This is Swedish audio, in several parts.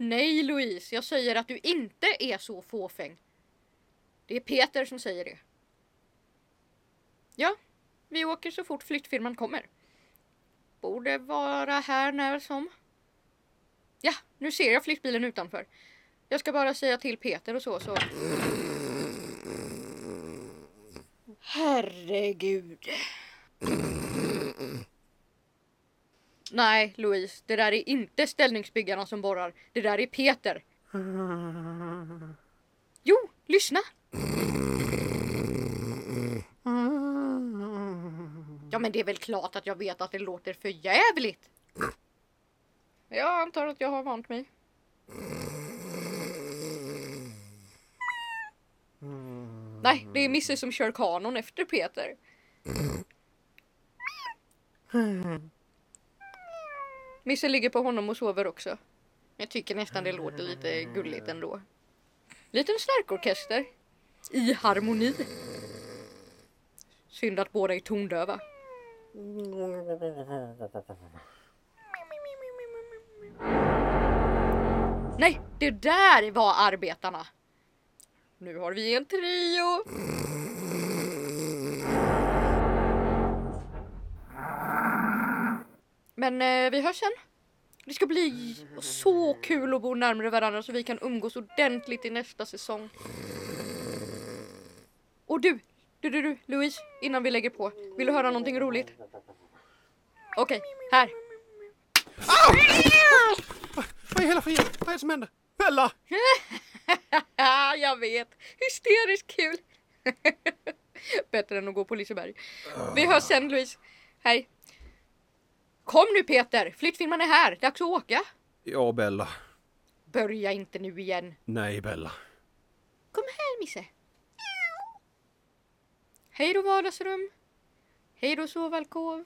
Nej Louise, jag säger att du inte är så fåfäng. Det är Peter som säger det. Ja, vi åker så fort flyttfirman kommer. Borde vara här när som. Ja, nu ser jag flyttbilen utanför. Jag ska bara säga till Peter och så så. Herregud. Nej, Louise, det där är inte ställningsbyggarna som borrar. Det där är Peter. Jo, lyssna! Ja, men det är väl klart att jag vet att det låter för jävligt. Jag antar att jag har vant mig. Nej, det är Misse som kör kanon efter Peter. Misse ligger på honom och sover också. Jag tycker nästan det låter lite gulligt ändå. Liten snarkorkester. I harmoni. Synd att båda är tondöva. Nej, det där var arbetarna. Nu har vi en trio. Men eh, vi hörs sen. Det ska bli så kul att bo närmare varandra så vi kan umgås ordentligt i nästa säsong. Och du, du, du, du, Louise, innan vi lägger på. Vill du höra någonting roligt? Okej, här. Vad i hela friden? Vad är det som händer? Bella! jag vet. Hysteriskt kul. Bättre än att gå på Liseberg. Vi hörs sen Louise. Hej. Kom nu Peter, flyttfirman är här. Dags att åka. Ja, Bella. Börja inte nu igen. Nej, Bella. Kom här Misse. Hej då vardagsrum. Hej då sovalkov.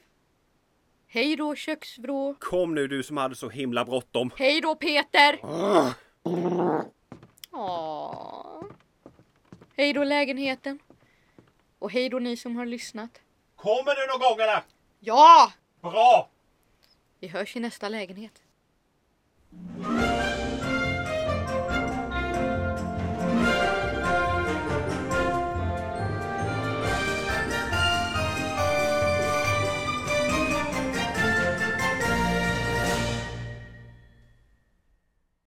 Hej då köksvrå. Kom nu du som hade så himla bråttom. Hej då Peter. Åh. Hej då lägenheten. Och hej då ni som har lyssnat. Kommer du någon gång eller? Ja! Bra! Vi hörs i nästa lägenhet.